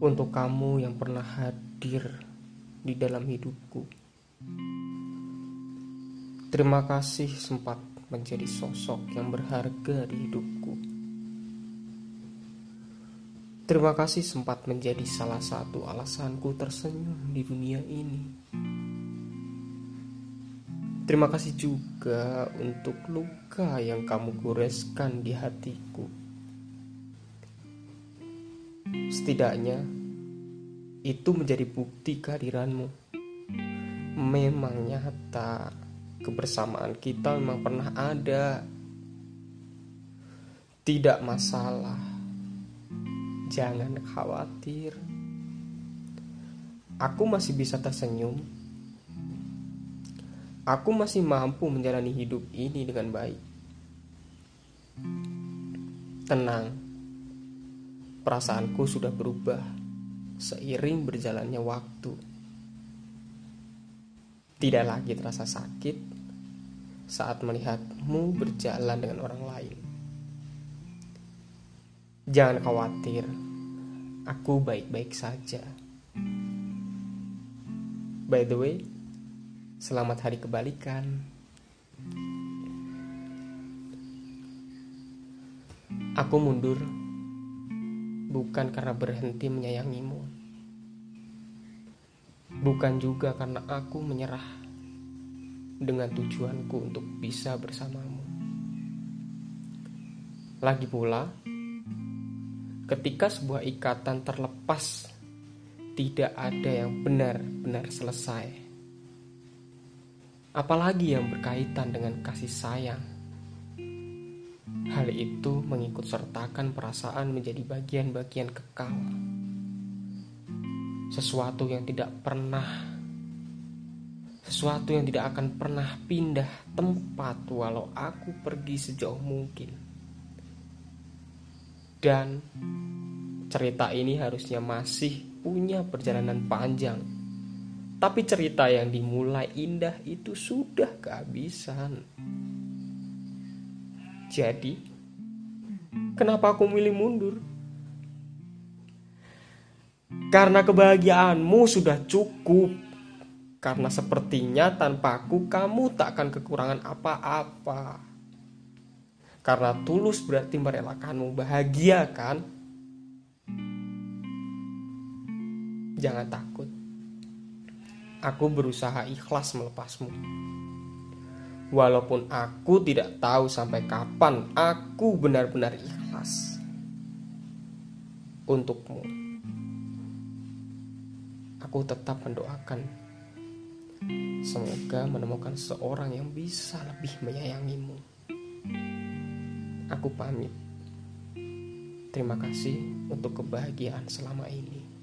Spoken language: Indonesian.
untuk kamu yang pernah hadir di dalam hidupku. Terima kasih sempat menjadi sosok yang berharga di hidupku. Terima kasih sempat menjadi salah satu alasanku tersenyum di dunia ini. Terima kasih juga untuk luka yang kamu goreskan di hatiku. Setidaknya, itu menjadi bukti kehadiranmu. Memang nyata, kebersamaan kita memang pernah ada. Tidak masalah, jangan khawatir. Aku masih bisa tersenyum. Aku masih mampu menjalani hidup ini dengan baik. Tenang, perasaanku sudah berubah seiring berjalannya waktu. Tidak lagi terasa sakit saat melihatmu berjalan dengan orang lain. Jangan khawatir, aku baik-baik saja. By the way, selamat hari kebalikan. Aku mundur bukan karena berhenti menyayangimu, bukan juga karena aku menyerah dengan tujuanku untuk bisa bersamamu. Lagi pula, ketika sebuah ikatan terlepas, tidak ada yang benar-benar selesai, apalagi yang berkaitan dengan kasih sayang Hal itu mengikut sertakan perasaan menjadi bagian-bagian kekal. Sesuatu yang tidak pernah sesuatu yang tidak akan pernah pindah tempat walau aku pergi sejauh mungkin. Dan cerita ini harusnya masih punya perjalanan panjang. Tapi cerita yang dimulai indah itu sudah kehabisan. Jadi, kenapa aku milih mundur? Karena kebahagiaanmu sudah cukup. Karena sepertinya tanpa aku kamu tak akan kekurangan apa-apa. Karena tulus berarti merelakanmu bahagia kan? Jangan takut. Aku berusaha ikhlas melepasmu. Walaupun aku tidak tahu sampai kapan aku benar-benar ikhlas untukmu. Aku tetap mendoakan semoga menemukan seorang yang bisa lebih menyayangimu. Aku pamit. Terima kasih untuk kebahagiaan selama ini.